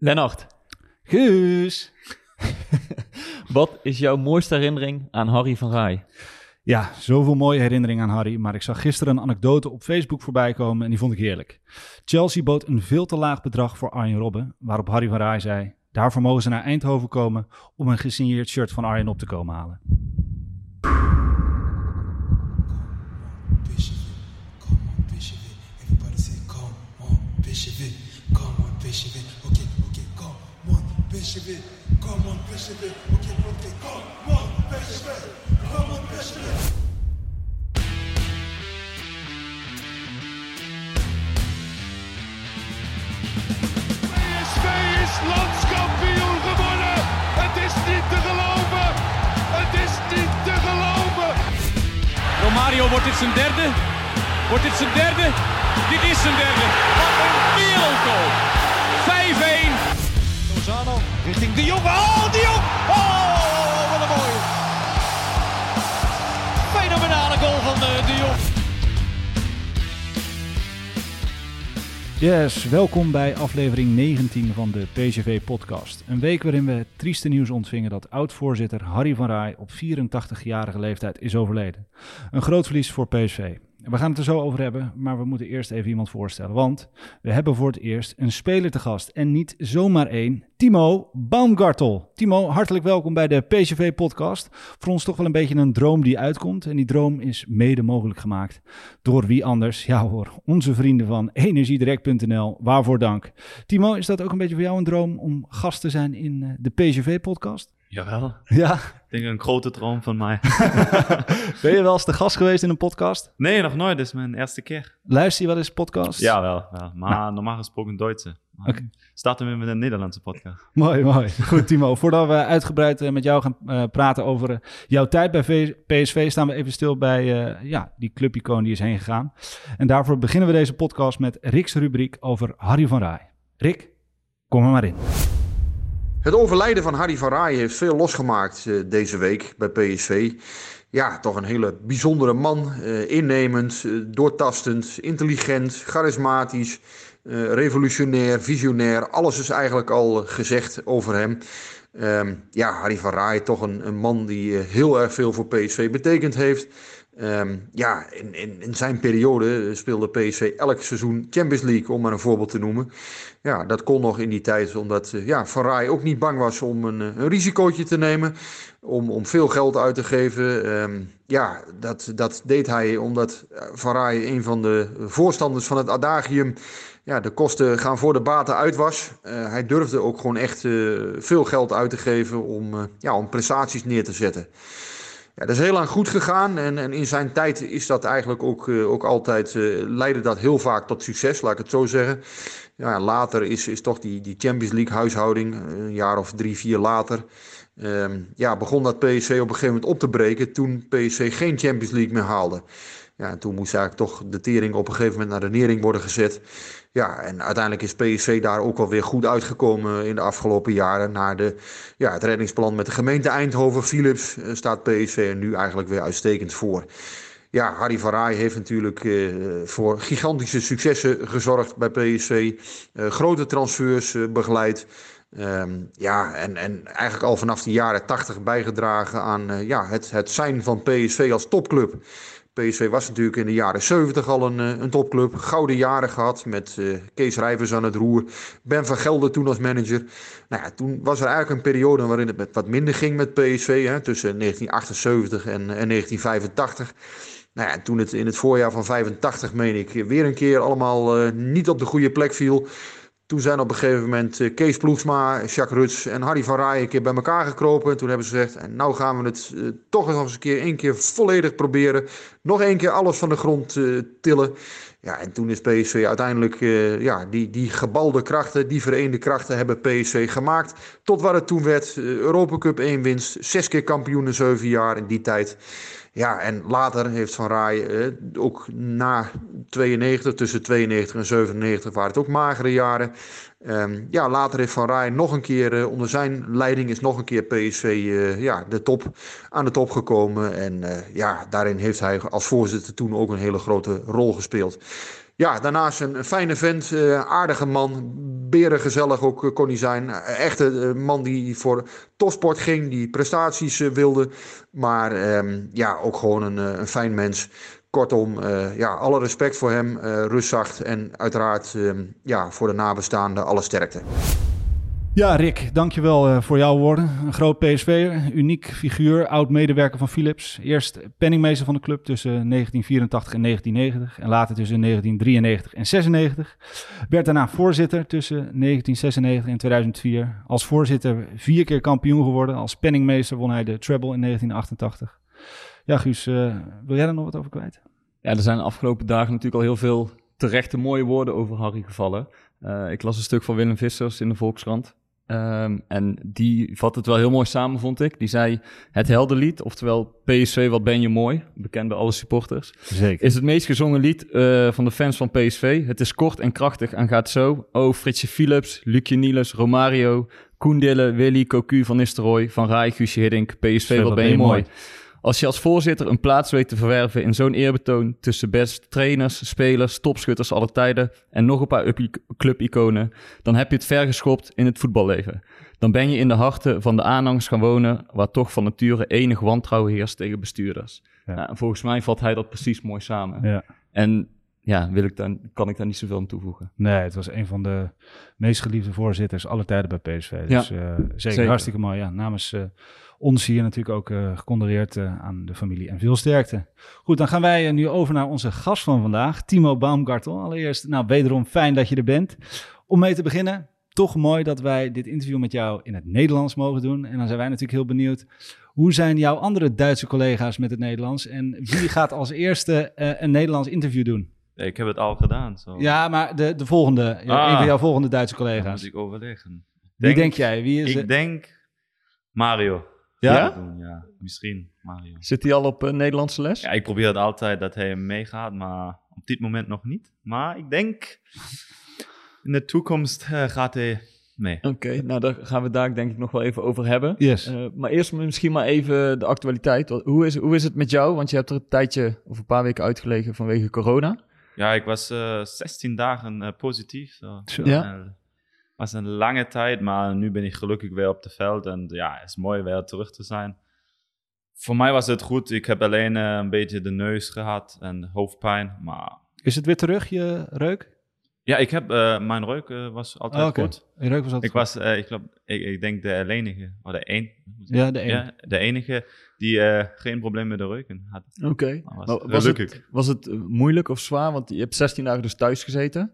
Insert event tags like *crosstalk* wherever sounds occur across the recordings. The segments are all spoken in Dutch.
Lennart, Guus. *laughs* wat is jouw mooiste herinnering aan Harry van Rij? Ja, zoveel mooie herinneringen aan Harry. Maar ik zag gisteren een anekdote op Facebook voorbij komen en die vond ik heerlijk. Chelsea bood een veel te laag bedrag voor Arjen Robben, waarop Harry van Rij zei... Daarvoor mogen ze naar Eindhoven komen om een gesigneerd shirt van Arjen op te komen halen. It. Come on, it. Okay, okay, come on, it. Come on, it. PSV is landskampioen geworden. Het is niet te geloven. Het is niet te geloven. Romario, wordt dit zijn derde? Wordt dit zijn derde? Dit is zijn derde. Wat een wereldgoal. 5-1. Richting De Jong. Oh, De Jong. Oh, wat een mooie. Fenomenale goal van de, de Jong. Yes, welkom bij aflevering 19 van de PCV-podcast. Een week waarin we het trieste nieuws ontvingen dat oud-voorzitter Harry van Rij op 84-jarige leeftijd is overleden. Een groot verlies voor PSV. We gaan het er zo over hebben, maar we moeten eerst even iemand voorstellen. Want we hebben voor het eerst een speler te gast. En niet zomaar één, Timo Baumgartel. Timo, hartelijk welkom bij de PCV-podcast. Voor ons toch wel een beetje een droom die uitkomt. En die droom is mede mogelijk gemaakt door wie anders? Ja hoor, onze vrienden van energiedirect.nl. Waarvoor dank. Timo, is dat ook een beetje voor jou een droom om gast te zijn in eh, de PCV-podcast? Jawel, Ja. ik denk een grote droom van mij. *laughs* Ben je wel eens de gast geweest in een podcast? nee, nog nooit, dit is mijn eerste keer. Luister je wel eens podcasts? Ja, wel, wel. maar normaal gesproken Duitse. Oké. Starten we met een Nederlandse podcast. Mooi, mooi. *laughs* Goed, Timo. Voordat we uitgebreid eh, met jou gaan eh, praten over eh, jouw tijd bij V- PSV, staan we even stil bij eh, ja, die clubicoon die is heen gegaan. En daarvoor beginnen we deze podcast met Rick's rubriek over Harry van Rij. Rick, kom er maar in. Het overlijden van Harry van Rij heeft veel losgemaakt eh, deze week bij PSV. Ja, toch een hele bijzondere man. eh, innemend, eh, doortastend, intelligent, charismatisch, revolutionair, visionair. Alles is eigenlijk al gezegd over hem. Ehm, ja, Harry van Rij, toch een, man die heel erg veel voor PSV betekend heeft. Ehm, ja, in, in, in zijn periode speelde PSV elk seizoen Champions League, om maar een voorbeeld te noemen. Ja, dat kon nog in die tijd, omdat eh, ja, Van Rij ook niet bang was om een, eh, een risicootje te nemen. Om, om veel geld uit te geven. Ehm, ja, dat, dat deed hij omdat eh, Van Rij een van de voorstanders van het adagium... Ja, de kosten gaan voor de baten uit was. Hij durfde ook gewoon echt veel geld uit te geven om, ja, om prestaties neer te zetten. Ja, dat is heel lang goed gegaan en, en in zijn tijd is dat eigenlijk ook, eh, ook altijd, eh, leidde dat heel vaak tot succes, laat ik het zo zeggen. Ja, later is, is toch die, die Champions League huishouding, eh, een jaar of drie, vier later, ehm, ja, begon dat PSV op een gegeven moment op te breken toen PSV geen Champions League meer haalde. Ja, en toen moest eigenlijk toch de tering op een gegeven moment naar de nering worden gezet. Ja, en uiteindelijk is PSV daar ook wel weer goed uitgekomen in de afgelopen jaren. Na de, ja, het reddingsplan met de gemeente Eindhoven, Philips, eh, staat PSV er nu eigenlijk weer uitstekend voor. Ja, Harry van Rij heeft natuurlijk eh, voor gigantische successen gezorgd bij PSV. Eh, grote transfers begeleid. Ehm, ja, en, en eigenlijk al vanaf de jaren 80 bijgedragen aan ja, het, het zijn van PSV als topclub. PSV was natuurlijk in de jaren 70 al een, eh, een topclub. Gouden jaren gehad met eh, Kees Rijvers aan het roer. Ben van Gelder toen als manager. Nou ja, toen was er eigenlijk een periode waarin het wat minder ging met PSV. Hè, tussen 1978 en, en 1985. Nou ja, toen het in het voorjaar van 85, meen ik, weer een keer allemaal eh, niet op de goede plek viel. Toen zijn op een gegeven moment eh, Kees Ploegsma, Jacques Ruts en Harry van Rij een keer bij elkaar gekropen. En toen hebben ze gezegd, en nou gaan we het eh, toch nog eens een keer, één keer volledig proberen. Nog één keer alles van de grond eh, tillen. Ja, en toen is PSV uiteindelijk, ja, die, die gebalde krachten, die vereende krachten hebben PSV gemaakt. Tot waar het toen werd. Uh, Europa Cup 1 winst, zes keer kampioen in zeven jaar in die tijd. Ja, en later heeft Van Rij, eh, ook na 92, tussen 92 en 97 waren het ook magere jaren. Um, ja, later heeft Van Rij nog een keer, uh, onder zijn leiding is nog een keer PSV uh, ja, de top, aan de top gekomen. En ja, daarin heeft hij als voorzitter toen ook een hele grote rol gespeeld. Ja, daarnaast een fijne vent, aardige man, berengezellig ook kon hij zijn. Echte man die voor topsport ging, die prestaties wilde. Maar um, ja, ook gewoon een, een fijn mens. Kortom, ja, alle respect voor hem, rustzacht en uiteraard uh, ja, voor de nabestaanden alle sterkte. Ja, Rick, dankjewel uh, voor jouw woorden. Een groot PSV, uniek figuur, oud-medewerker van Philips. Eerst penningmeester van de club tussen 1984 en 1990 en later tussen 1993 en 96. Werd daarna voorzitter tussen 1996 en 2004. Als voorzitter vier keer kampioen geworden. Als penningmeester won hij de treble in 1988. Ja, Guus, uh, wil jij er nog wat over kwijt? Ja, er zijn de afgelopen dagen natuurlijk al heel veel terechte mooie woorden over Harry gevallen. Uh, ik las een stuk van Willem Vissers in de Volkskrant. Um, en die vat het wel heel mooi samen, vond ik. Die zei, het heldenlied, oftewel PSV, wat ben je mooi, bekend bij alle supporters. Zeker. Is het meest gezongen lied uh, van de fans van PSV. Het is kort en krachtig en gaat zo. Oh, Fritsje Philips, Lucje Niels, Romario, Koen Dille, Willy, Cocu, Van Nistelrooy, Van Rij, Guusje Hiddink, PSV, wat, wat ben je mooi. mooi. Als je als voorzitter een plaats weet te verwerven in zo'n eerbetoon tussen best trainers, spelers, topschutters aller tijden en nog een paar clubiconen, dan heb je het ver geschopt in het voetballeven. Dan ben je in de harten van de aanhangers gaan wonen, waar toch van nature enig wantrouwen heerst tegen bestuurders. Ja. Ja, en volgens mij vat hij dat precies mooi samen. Ja. En ja, wil ik dan, kan ik daar niet zoveel aan toevoegen. Nee, het was een van de meest geliefde voorzitters alle tijden bij PSV. Dus ja, uh, zeker, zeker, hartstikke mooi. Ja, namens uh, ons hier natuurlijk ook uh, gecondoleerd aan de familie en veel sterkte. Goed, dan gaan wij nu over naar onze gast van vandaag, Timo Baumgartel. Allereerst, nou, wederom fijn dat je er bent. Om mee te beginnen, toch mooi dat wij dit interview met jou in het Nederlands mogen doen. En dan zijn wij natuurlijk heel benieuwd, hoe zijn jouw andere Duitse collega's met het Nederlands? En wie gaat als eerste een Nederlands interview doen? Ik heb het al gedaan. Zo. Ja, maar de, de volgende, ah, een van jouw volgende Duitse collega's. moet ik overleggen. Wie denk, denk jij? Wie is ik het? denk Mario. Ja? Ja? ja? misschien Mario. Zit hij al op uh, Nederlandse les? Ja, ik probeer het altijd dat hij meegaat, maar op dit moment nog niet. Maar ik denk in de toekomst uh, gaat hij mee. Oké, okay, nou daar gaan we daar denk ik nog wel even over hebben. Yes. Uh, maar eerst misschien maar even de actualiteit. Hoe is, hoe is het met jou? Want je hebt er een tijdje of een paar weken uitgelegen vanwege corona. Ja, ik was uh, 16 dagen uh, positief. Zo. Ja. Het was een lange tijd, maar nu ben ik gelukkig weer op het veld. En ja, het is mooi weer terug te zijn. Voor mij was het goed. Ik heb alleen uh, een beetje de neus gehad en hoofdpijn. Maar... Is het weer terug, je reuk? Ja, ik heb, uh, mijn reuk uh, was altijd oh, okay. goed. Je reuk was altijd ik was, uh, ik, geloof, ik, ik, denk de enige, of de, een, ja, de, ja, de enige die uh, geen probleem met de reuken had. Oké. Okay. Was, was, was, het, was het moeilijk of zwaar? Want je hebt 16 dagen dus thuis gezeten.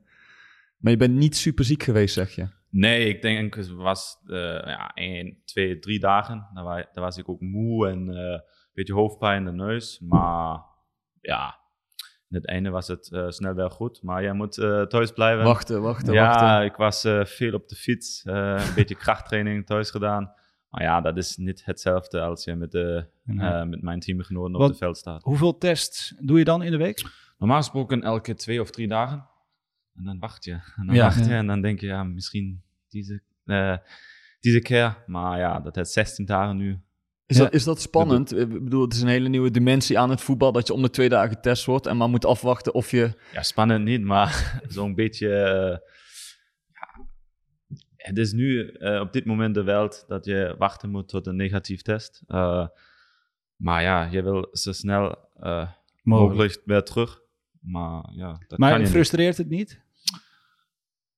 Maar je bent niet super ziek geweest, zeg je? Nee, ik denk het was uh, ja, één, twee, drie dagen. Daar was, daar was ik ook moe en uh, een beetje hoofdpijn in de neus. Maar ja, in het einde was het uh, snel wel goed. Maar jij moet uh, thuis blijven. Wachten, wachten, ja, wachten. Ja, ik was uh, veel op de fiets. een beetje krachttraining thuis gedaan. Maar ja, dat is niet hetzelfde als je met, de, nee. met mijn teamgenoten op het veld staat. Hoeveel tests doe je dan in de week? Normaal gesproken elke twee of drie dagen. En dan wacht je. *laughs* En dan ja, wacht je en dan denk je, ja, misschien deze, deze keer. Maar ja, dat is 16 dagen nu. Is, ja. dat, is dat spannend? Ik bedoel, het is een hele nieuwe dimensie aan het voetbal dat je om de twee dagen getest wordt en maar moet afwachten of je. Ja, spannend niet, maar *laughs* zo'n beetje. Uh, ja, het is nu uh, op dit moment de wereld dat je wachten moet tot een negatief test. Uh, maar ja, je wil zo snel mogelijk weer terug. Maar ja, dat maar kan je frustreert niet. het niet?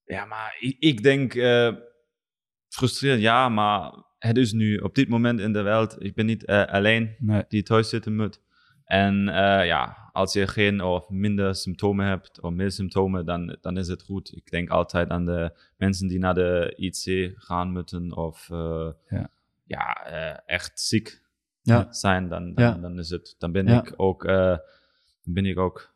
Ja, maar ik, ik denk. frustreerd, ja, maar het is nu op dit moment in de wereld, ik ben niet uh, alleen nee. die thuis zitten moet. En uh, ja, als je geen of minder symptomen hebt of meer symptomen, dan, dan is het goed. Ik denk altijd aan de mensen die naar de IC gaan moeten of uh, ja, ja echt ziek ja. zijn, dan, dan, ja. dan, is het, dan ben ik ook, dan ben ik ook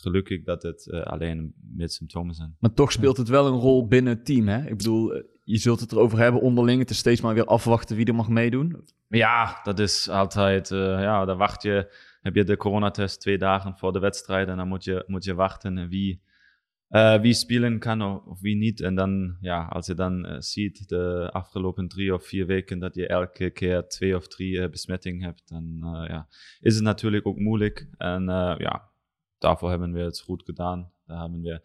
gelukkig dat het eh, alleen met symptomen zijn. Maar toch speelt het wel een rol binnen het team, hè? Ik bedoel, eh, je zult het erover hebben onderling. Het is steeds maar weer afwachten wie er mag meedoen. Ja, dat is altijd, eh, ja, dan wacht je, heb je de coronatest twee dagen voor de wedstrijd en dan moet je, moet je wachten wie, eh, wie spelen kan of, wie niet. En dan, ja, als je dan ziet de afgelopen drie of vier weken dat je elke keer twee of drie eh, besmettingen hebt, dan eh, ja, is het natuurlijk ook moeilijk. En eh, ja, daarvoor hebben we het goed gedaan. Daar hebben we,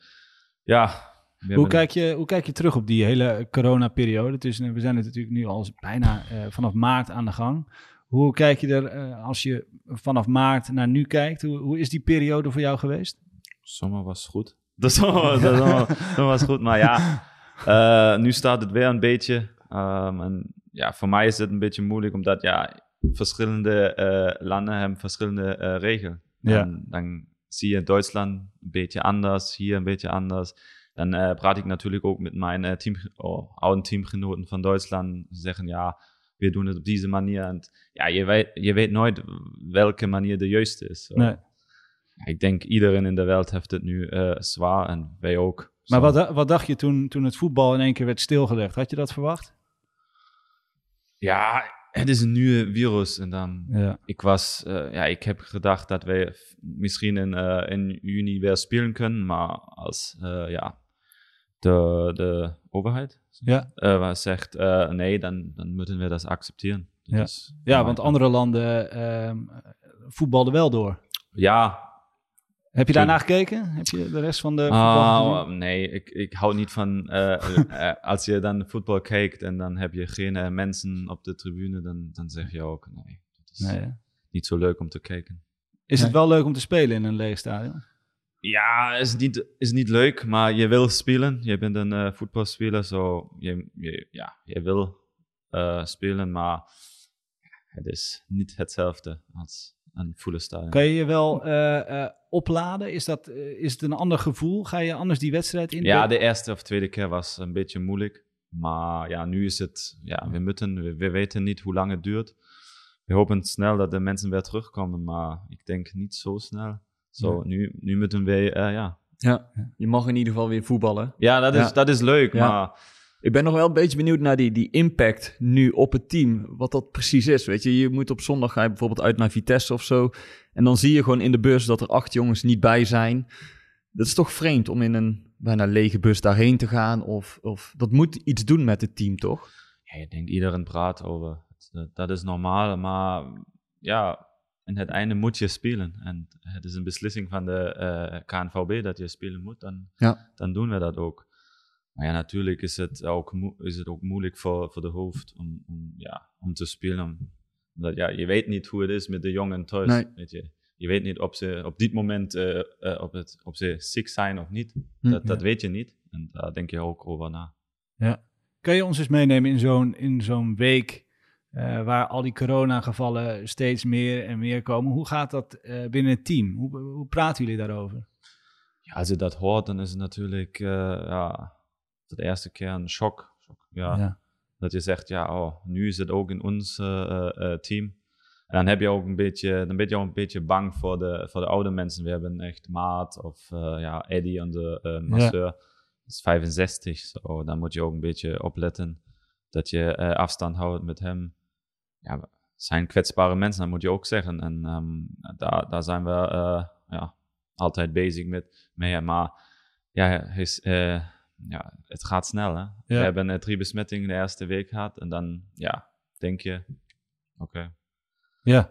ja... we Hoe kijk, je, hoe kijk je terug op die hele corona-periode? Het is- We zijn natuurlijk nu al bijna eh, vanaf maart aan de gang. Hoe kijk je er eh, als je vanaf maart naar nu kijkt? Hoe, hoe is die periode voor jou geweest? Zomer was goed. *laughs* De zomer, de *laughs* zomer, de zomer was goed, maar ja, eh, nu staat het weer een beetje. Ehm, en ja, voor mij is het een beetje moeilijk, omdat ja, verschillende landen hebben verschillende regels. Ja. En dan zie je Duitsland een beetje anders, hier een beetje anders. Dan praat ik natuurlijk ook met mijn eh, team, oh, oude teamgenoten van Duitsland. Ze zeggen ja, we doen het op deze manier. En ja, je weet, je weet nooit welke manier de juiste is. Nee. Ik denk iedereen in de wereld heeft het nu eh, zwaar en wij ook. Maar wat, wat dacht je toen, toen het voetbal in één keer werd stilgelegd? Had je dat verwacht? Ja, het is een nieuwe virus. En dan, Ja. ik was, eh, ja, ik heb gedacht dat wij misschien in, eh, in juni weer spelen kunnen. Maar als, eh, ja, de, de overheid Ja. zegt nee, dan, dan moeten we dat accepteren. Ja. ja, want andere landen ehm voetbalden wel door. Ja, Heb je daarna gekeken? Heb je de rest van de voetbal Ah, gezien? nee, ik, ik hou niet van eh, eh, als je dan voetbal kijkt en dan heb je geen eh, mensen op de tribune, dan, dan zeg je ook nee, dat is Nee, niet zo leuk om te kijken. Is het wel leuk om te spelen in een leeg stadion? Ja, is niet, is niet leuk, maar je wil spelen. Je bent een eh, voetbalspeler, zo je, je, ja, je wil eh, spelen, maar het is niet hetzelfde als een volle stadion. Kan je je wel eh, eh, opladen? Is, dat, eh, is het een ander gevoel? Ga je anders die wedstrijd in? Ja, de eerste of tweede keer was een beetje moeilijk. Maar ja, nu is het, ja, we moeten, we, we weten niet hoe lang het duurt. We hopen snel dat de mensen weer terugkomen, maar ik denk niet zo snel. Zo, nu, nu moeten we, eh, ja. Ja, je mag in ieder geval weer voetballen. Ja, dat is, Ja. Dat is leuk, Ja. maar Ik ben nog wel een beetje benieuwd naar die, die impact nu op het team. Wat dat precies is. Weet je, je moet op zondag ga je bijvoorbeeld uit naar Vitesse of zo. En dan zie je gewoon in de bus dat er acht jongens niet bij zijn. Dat is toch vreemd om in een bijna lege bus daarheen te gaan. Of, of dat moet iets doen met het team, toch? ja, ik denk iedereen praat over. Dat, is normaal, maar ja, in het einde moet je spelen. En het is een beslissing van de eh, KNVB dat je spelen moet, dan, Ja. dan doen we dat ook. Maar ja, natuurlijk is het ook, is het ook moeilijk voor, voor de hoofd om, om, ja, om te spelen. Om- Omdat ja, je weet niet hoe het is met de jongen thuis. Nee. Weet je. je weet niet of ze op dit moment eh, eh, op het, of ze ziek zijn of niet. Hm. Dat, dat weet je niet. En daar denk je ook over na. Kan je ons eens meenemen in zo'n, in zo'n week eh, waar al die coronagevallen steeds meer en meer komen? Hoe gaat dat binnen het team? Hoe, hoe praten jullie daarover? Ja, als je dat hoort, dan is het natuurlijk ja, de eerste keer een shock. shock ja. Ja. Dat je zegt, ja, oh, nu is het ook in ons uh, uh, team. En dan heb je ook een beetje, dan ben je ook een beetje bang voor de, voor de oude mensen. We hebben echt Maat of ja, Eddie, onze masseur, ja. is 65. So, dan moet je ook een beetje opletten dat je uh, afstand houdt met hem. Ja, zijn kwetsbare mensen, dat moet je ook zeggen. En um, daar, daar zijn we uh, ja, altijd bezig met. mee. Maar ja, is, uh, ja, het gaat snel. Hè? Ja. We hebben uh, drie besmettingen de eerste week gehad. En dan ja, denk je, oké. Okay. Ja.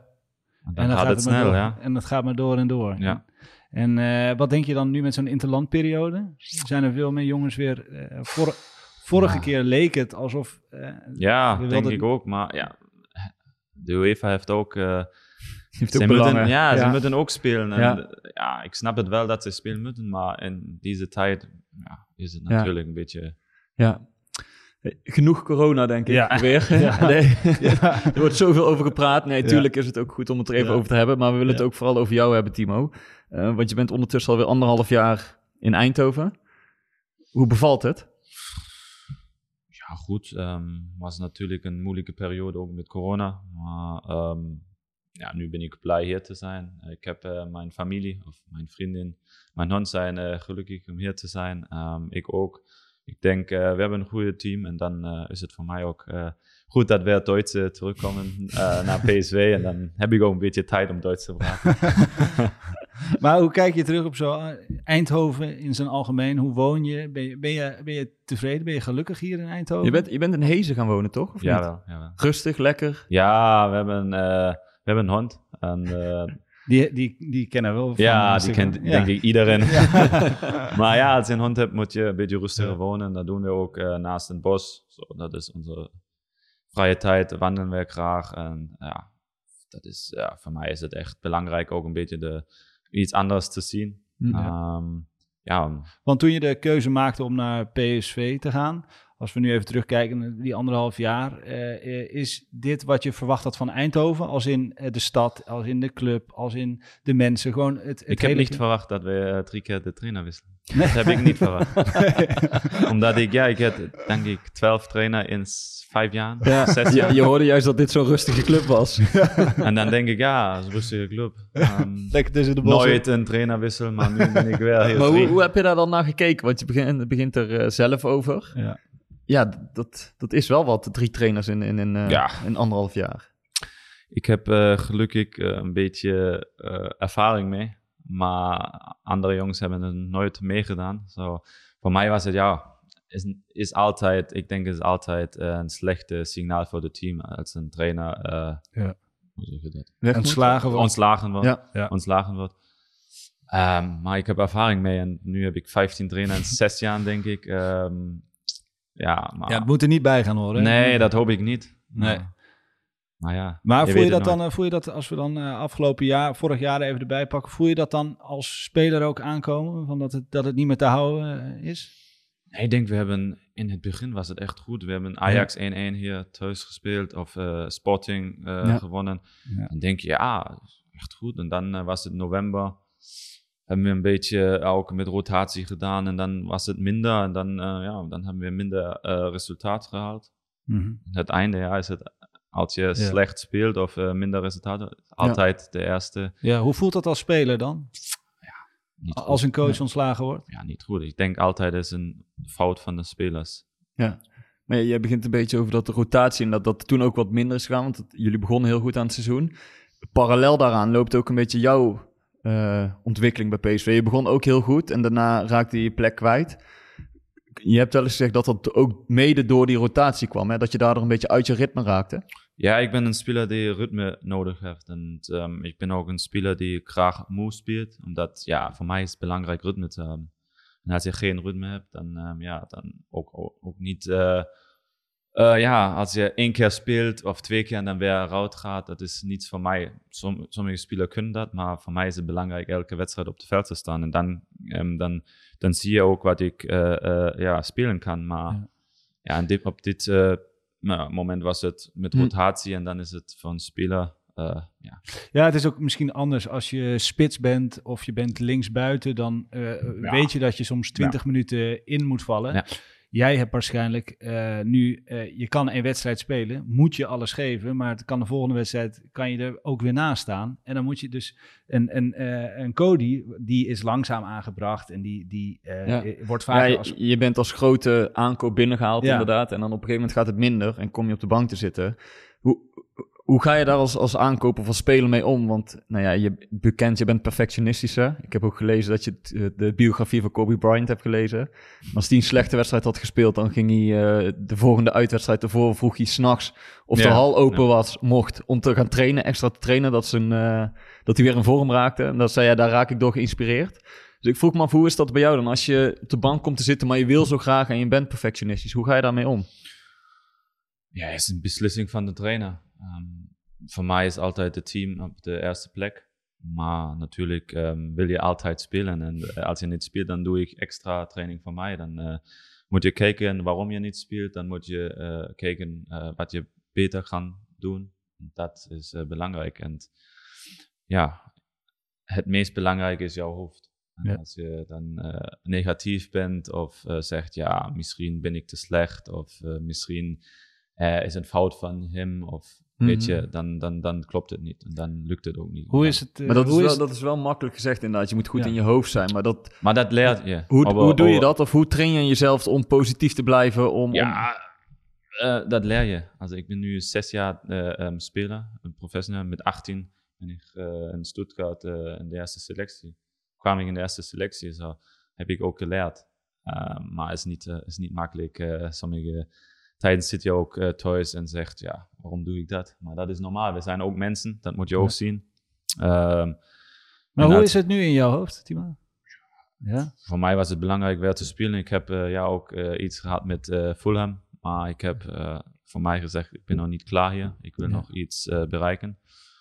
En dan, en dan gaat, gaat, het, snel, door, ja. En dat gaat maar door en door. Ja. En uh, wat denk je dan nu met zo'n interlandperiode? Zijn er veel meer jongens weer... Uh, vor, vorige ja. keer leek het alsof... Uh, ja, denk ik ook. Maar ja, de UEFA heeft ook... uh, *laughs* heeft ze moeten, ja, ze moeten ook spelen. En Ja. ja. ik snap het wel dat ze spelen moeten, maar in deze tijd ja, is het natuurlijk een beetje... Ja. Genoeg corona, denk ik, Ja. weer. *laughs* Ja. Nee. *laughs* er wordt zoveel over gepraat. Nee, tuurlijk is het ook goed om het er even Ja. over te hebben. Maar we willen het ook vooral over jou hebben, Timo. Uh, want je bent ondertussen alweer anderhalf jaar in Eindhoven. Hoe bevalt het? Ja, goed. Um, was natuurlijk een moeilijke periode ook met corona. Maar um, ja, nu ben ik blij hier te zijn. Eh, ik heb eh, mijn familie of mijn vriendin, mijn hond zijn eh, gelukkig om hier te zijn. Ehm, ik ook. Ik denk, eh, we hebben een goede team en dan eh, is het voor mij ook eh, goed dat we uit Duits terugkomen *laughs* naar PSV. En dan heb ik ook een beetje tijd om Duits te praten. *laughs* Maar hoe kijk je terug op zo Eindhoven in zijn algemeen? Hoe woon je? Ben je, ben je, ben je tevreden? Ben je gelukkig hier in Eindhoven? Je bent, je bent in Hezen gaan wonen, toch? Of niet? Jawel, jawel. Rustig, lekker. Ja, we hebben, eh, hebben een hond. En, eh, Die, die, die kennen we wel. van ja, die Instagram. kent Ja. denk ik iedereen. *laughs* maar ja, als je een hond hebt, moet je een beetje rustiger wonen. Dat doen we ook eh, naast het bos. Zo, dat is onze vrije tijd, wandelen we graag. En ja, dat is, ja, voor mij is het echt belangrijk ook een beetje de, iets anders te zien. Ja. Ehm, ja, Want toen je de keuze maakte om naar PSV te gaan, als we nu even terugkijken naar die anderhalf jaar, eh, eh, is dit wat je verwacht had van Eindhoven? Als in eh, de stad, als in de club, als in de mensen? Gewoon het, het ik heb niet verwacht dat we drie keer de trainer wisselen. Dat heb ik niet verwacht. *laughs* Omdat ik, ja, ik heb denk ik twaalf trainer in vijf jaar, zes Je, jaar. je hoorde juist dat dit zo'n rustige club was. *laughs* En dan denk ik, ja, het is een rustige club. *laughs* Ehm, Lekker tussen de bossen. nooit een trainerwissel, maar nu ben ik wel heel maar hoe, heb je daar dan naar gekeken? Want je begint, begint er zelf over. Ja. Ja, dat, dat is wel wat, drie trainers in, in, in, eh, Ja. in anderhalf jaar. Ik heb eh, gelukkig eh, een beetje eh, ervaring mee, maar andere jongens hebben het nooit meegedaan. Zo, voor mij was het ja, is, is altijd, ik denk, is altijd een slechte signaal voor het team als een trainer. eh, Ja. Hoe zeg je dat? Weg moet. Ontslagen wordt. Ontslagen wordt. Ja. Ja. Ontslagen wordt. Ehm, maar ik heb ervaring mee en nu heb ik 15 trainen in zes jaar, denk ik. Ehm, ja, maar Ja, het moet er niet bij gaan horen. nee, dat hoop ik niet. Nee. Maar, maar ja. Maar voel je dat dan, eh, voel je dat als we dan eh, afgelopen jaar, vorig jaar even erbij pakken, voel je dat dan als speler ook aankomen? Van dat, het, dat het niet meer te houden eh, is? Nee, ik denk, we hebben in het begin was het echt goed. We hebben Ajax 1-1 hier thuis gespeeld of Sporting Ja. gewonnen. Ja. Dan denk je, ja, echt goed. En dan was het november. Hebben we een beetje ook met rotatie gedaan en dan was het minder. En dan, eh, ja, dan hebben we minder eh, resultaat gehaald. Het einde ja, is het, als je slecht speelt of eh, minder resultaten, altijd de eerste. Ja, hoe voelt dat als speler dan? Niet goed. Als een coach ontslagen wordt? Ja, niet goed. Ik denk altijd is een fout van de spelers. Ja. Maar jij begint een beetje over dat de rotatie en dat dat toen ook wat minder is gegaan. Want het- jullie begonnen heel goed aan het seizoen. Parallel daaraan loopt ook een beetje jouw eh, ontwikkeling bij PSV. Je begon ook heel goed en daarna raakte je plek kwijt. Je hebt wel eens gezegd dat dat ook mede door die rotatie kwam. Hè? Dat je daardoor een beetje uit je ritme raakte. Ja, ik ben een speler die ritme nodig heeft. En ehm, ik ben ook een speler die graag moe speelt. Omdat, ja, voor mij is het belangrijk ritme te hebben. En als je geen ritme hebt, dan, ehm, ja, dan ook, ook, ook niet... eh, eh, ja, als je één keer speelt of twee keer en dan weer eruit gaat, dat is niets voor mij. Som, sommige spelers kunnen dat, maar voor mij is het belangrijk elke wedstrijd op het veld te staan. En dan, ehm, dan, dan zie je ook wat ik eh, eh, ja, spelen kan. Maar Ja. ja, en dit, op dit nou, moment was het met Hm. rotatie en dan is het voor een speler. ja. Ja, het is ook misschien anders als je spits bent of je bent linksbuiten. Dan weet je dat je soms 20 minuten in moet vallen. Ja. Jij hebt waarschijnlijk eh, nu, eh, je kan een wedstrijd spelen, moet je alles geven, maar het kan de volgende wedstrijd, kan je er ook weer naast staan. En dan moet je dus, een, een, eh, een Cody, die is langzaam aangebracht en die, die Ja. wordt Ja, vaak je, als... je bent als grote aankoop binnengehaald Ja. inderdaad. En dan op een gegeven moment gaat het minder en kom je op de bank te zitten. Hoe, hoe ga je daar als, als aankoper of als speler mee om? Want nou ja, je bekend, je bent perfectionistischer. Ik heb ook gelezen dat je t- eh, de biografie van Kobe Bryant hebt gelezen. En Als hij een slechte wedstrijd had gespeeld, dan ging hij eh, de volgende uitwedstrijd ervoor, vroeg hij s'nachts of de Ja, hal open ja. was, mocht, om te gaan trainen, extra te trainen, dat, zijn, eh, dat hij weer in vorm raakte. En dat zei hij, daar raak ik door geïnspireerd. Dus ik vroeg me af, hoe is dat bij jou dan? Als je op de bank komt te zitten, maar je wil zo graag en je bent perfectionistisch. Hoe ga je daarmee om? ja, het is een beslissing van de trainer. Ehm, voor mij is altijd het team op de eerste plek. Maar natuurlijk ehm, wil je altijd spelen. En eh, als je niet speelt, dan doe ik extra training voor mij. Dan eh, moet je kijken waarom je niet speelt. Dan moet je eh, kijken wat je beter kan doen. Dat is belangrijk. En ja, het meest belangrijke is jouw hoofd. En Ja. als je dan negatief bent of zegt, ja, misschien ben ik te slecht of misschien is een fout van hem of weet Mhm. je, dan, dan, dan klopt het niet. En dan lukt het ook niet. Hoe is het? eh, Maar dat is, wel, dat is wel makkelijk gezegd inderdaad. Je moet goed Ja. in je hoofd zijn. Maar dat, Maar dat leert je. hoe, hoe doe je dat? Of hoe train je jezelf om positief te blijven? Om, om- Ja, eh, dat leer je. Also ik ben nu zes jaar eh um, speler, een professional. Met 18 ben ik eh, in Stuttgart eh, in de eerste selectie. Kwam ik in de eerste selectie, zo heb ik ook geleerd. Uh, maar het is niet, uh, is niet makkelijk. Uh, sommige tijden zit je ook uh, thuis en zegt, ja, waarom doe ik dat? Maar dat is normaal. We zijn ook mensen, dat moet je ook zien. Um, maar hoe is het nu in jouw hoofd, Timo? Ja? Voor mij was het belangrijk weer te spelen. Ik heb uh, ja, ook uh, iets gehad met Fulham. Maar ik heb voor mij gezegd, ik ben nog niet klaar hier. Ik wil ja. nog iets bereiken.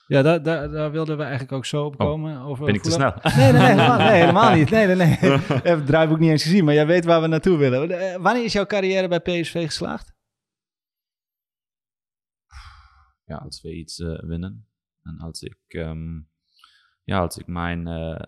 Ja, daar, daar, daar, wilden we eigenlijk ook zo op komen. Oh, over ben ik te snel? Nee, nee, nee, helemaal, nee, helemaal niet. Nee, nee, nee. *laughs* Ik heb het draaiboek niet eens gezien, maar jij weet waar we naartoe willen. Eh, Wanneer is jouw carrière bij PSV geslaagd? Ja, als we iets uh, winnen. En als ik, um, ja, als ik mijn uh,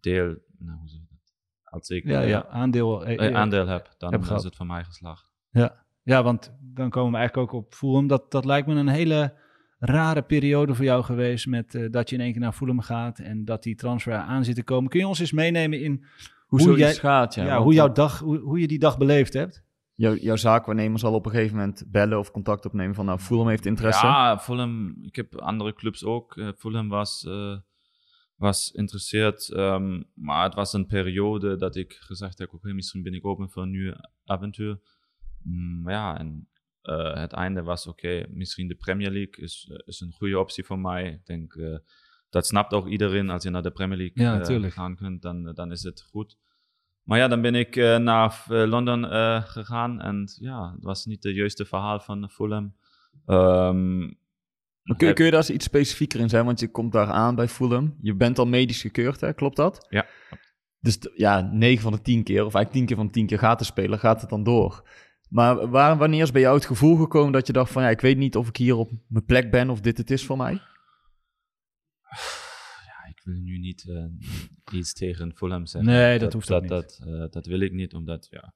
deel, nou, hoe zeg ik dat? Als ik ja, ja, aandeel, uh, aandeel heb, dan heb is het voor mij geslaagd. Ja. ja, want dan komen we eigenlijk ook op Fulham. Dat, dat lijkt me een hele rare periode voor jou geweest met uh, dat je in één keer naar Fulham gaat en dat die transfer aan zit te komen. Kun je ons eens meenemen in hoe, hoe jij, gaat? Ja, ja hoe, jouw dag, hoe, hoe je die dag beleefd hebt? Jouw, jouw zaakwaarnemer zal op een gegeven moment bellen of contact opnemen van nou, Fulham heeft interesse. Ja, Fulham, ik heb andere clubs ook. Uh, Fulham was, uh, was geïnteresseerd, um, maar het was een periode dat ik gezegd heb, oké, okay, misschien ben ik open voor een nieuw avontuur. Mm, ja, en uh, het einde was oké, okay, misschien de Premier League is, is een goede optie voor mij. Ik denk, uh, dat snapt ook iedereen. Als je naar de Premier League ja, uh, gaan kunt, dan, dan is het goed. Maar ja, dan ben ik naar Londen gegaan en ja, het was niet het juiste verhaal van Fulham. Um, kun, kun, je daar eens iets specifieker in zijn? Want je komt daar aan bij Fulham. Je bent al medisch gekeurd, hè? klopt dat? Ja. Dus ja, 9 van de 10 keer, of eigenlijk 10 keer van de 10 keer gaat de speler, gaat het dan door. Maar waar, wanneer is bij jou het gevoel gekomen dat je dacht van ja, ik weet niet of ik hier op mijn plek ben of dit het is voor mij? Ik wil nu niet uh, *laughs* iets tegen Fulham zeggen. Nee, dat, dat hoeft dat, niet. Dat, uh, dat wil ik niet, omdat ja,